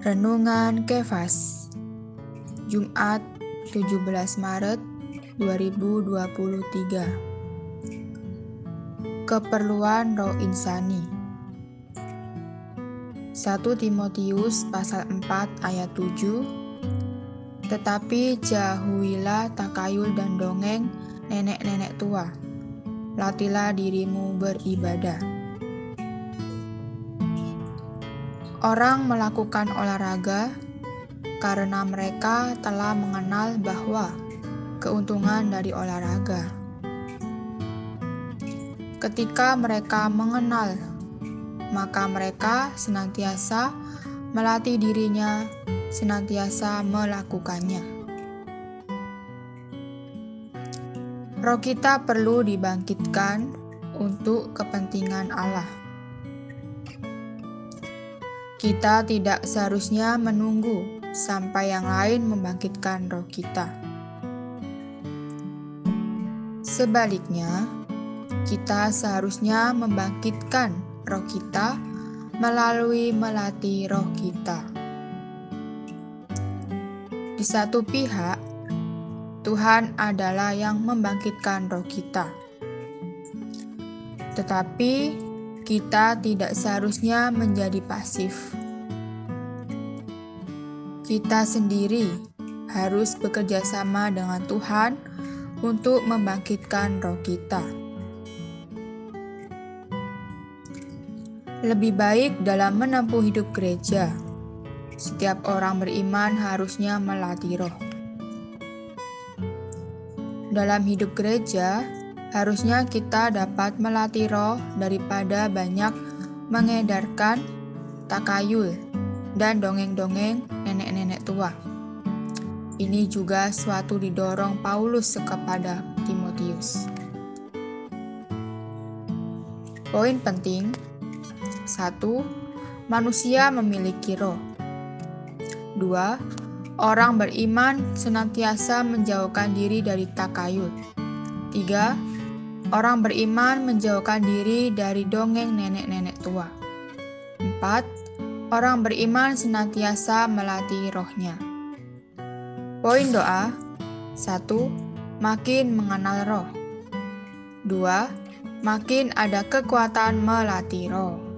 Renungan Kefas Jumat 17 Maret 2023 Keperluan roh insani. 1 Timotius pasal 4 ayat 7 Tetapi jauhilah takayul dan dongeng nenek-nenek tua. Latilah dirimu beribadah Orang melakukan olahraga karena mereka telah mengenal bahwa keuntungan dari olahraga. Ketika mereka mengenal, maka mereka senantiasa melatih dirinya, senantiasa melakukannya. Roh kita perlu dibangkitkan untuk kepentingan Allah. Kita tidak seharusnya menunggu sampai yang lain membangkitkan roh kita. Sebaliknya, kita seharusnya membangkitkan roh kita melalui melatih roh kita. Di satu pihak, Tuhan adalah yang membangkitkan roh kita, tetapi kita tidak seharusnya menjadi pasif. Kita sendiri harus bekerja sama dengan Tuhan untuk membangkitkan roh kita. Lebih baik dalam menempuh hidup gereja, setiap orang beriman harusnya melatih roh. Dalam hidup gereja, Harusnya kita dapat melatih roh daripada banyak mengedarkan takayul dan dongeng-dongeng nenek-nenek tua. Ini juga suatu didorong Paulus kepada Timotius. Poin penting: satu, Manusia memiliki roh. Dua, Orang beriman senantiasa menjauhkan diri dari takayul. Tiga, Orang beriman menjauhkan diri dari dongeng nenek-nenek tua. 4. Orang beriman senantiasa melatih rohnya. Poin doa 1. Makin mengenal roh 2. Makin ada kekuatan melatih roh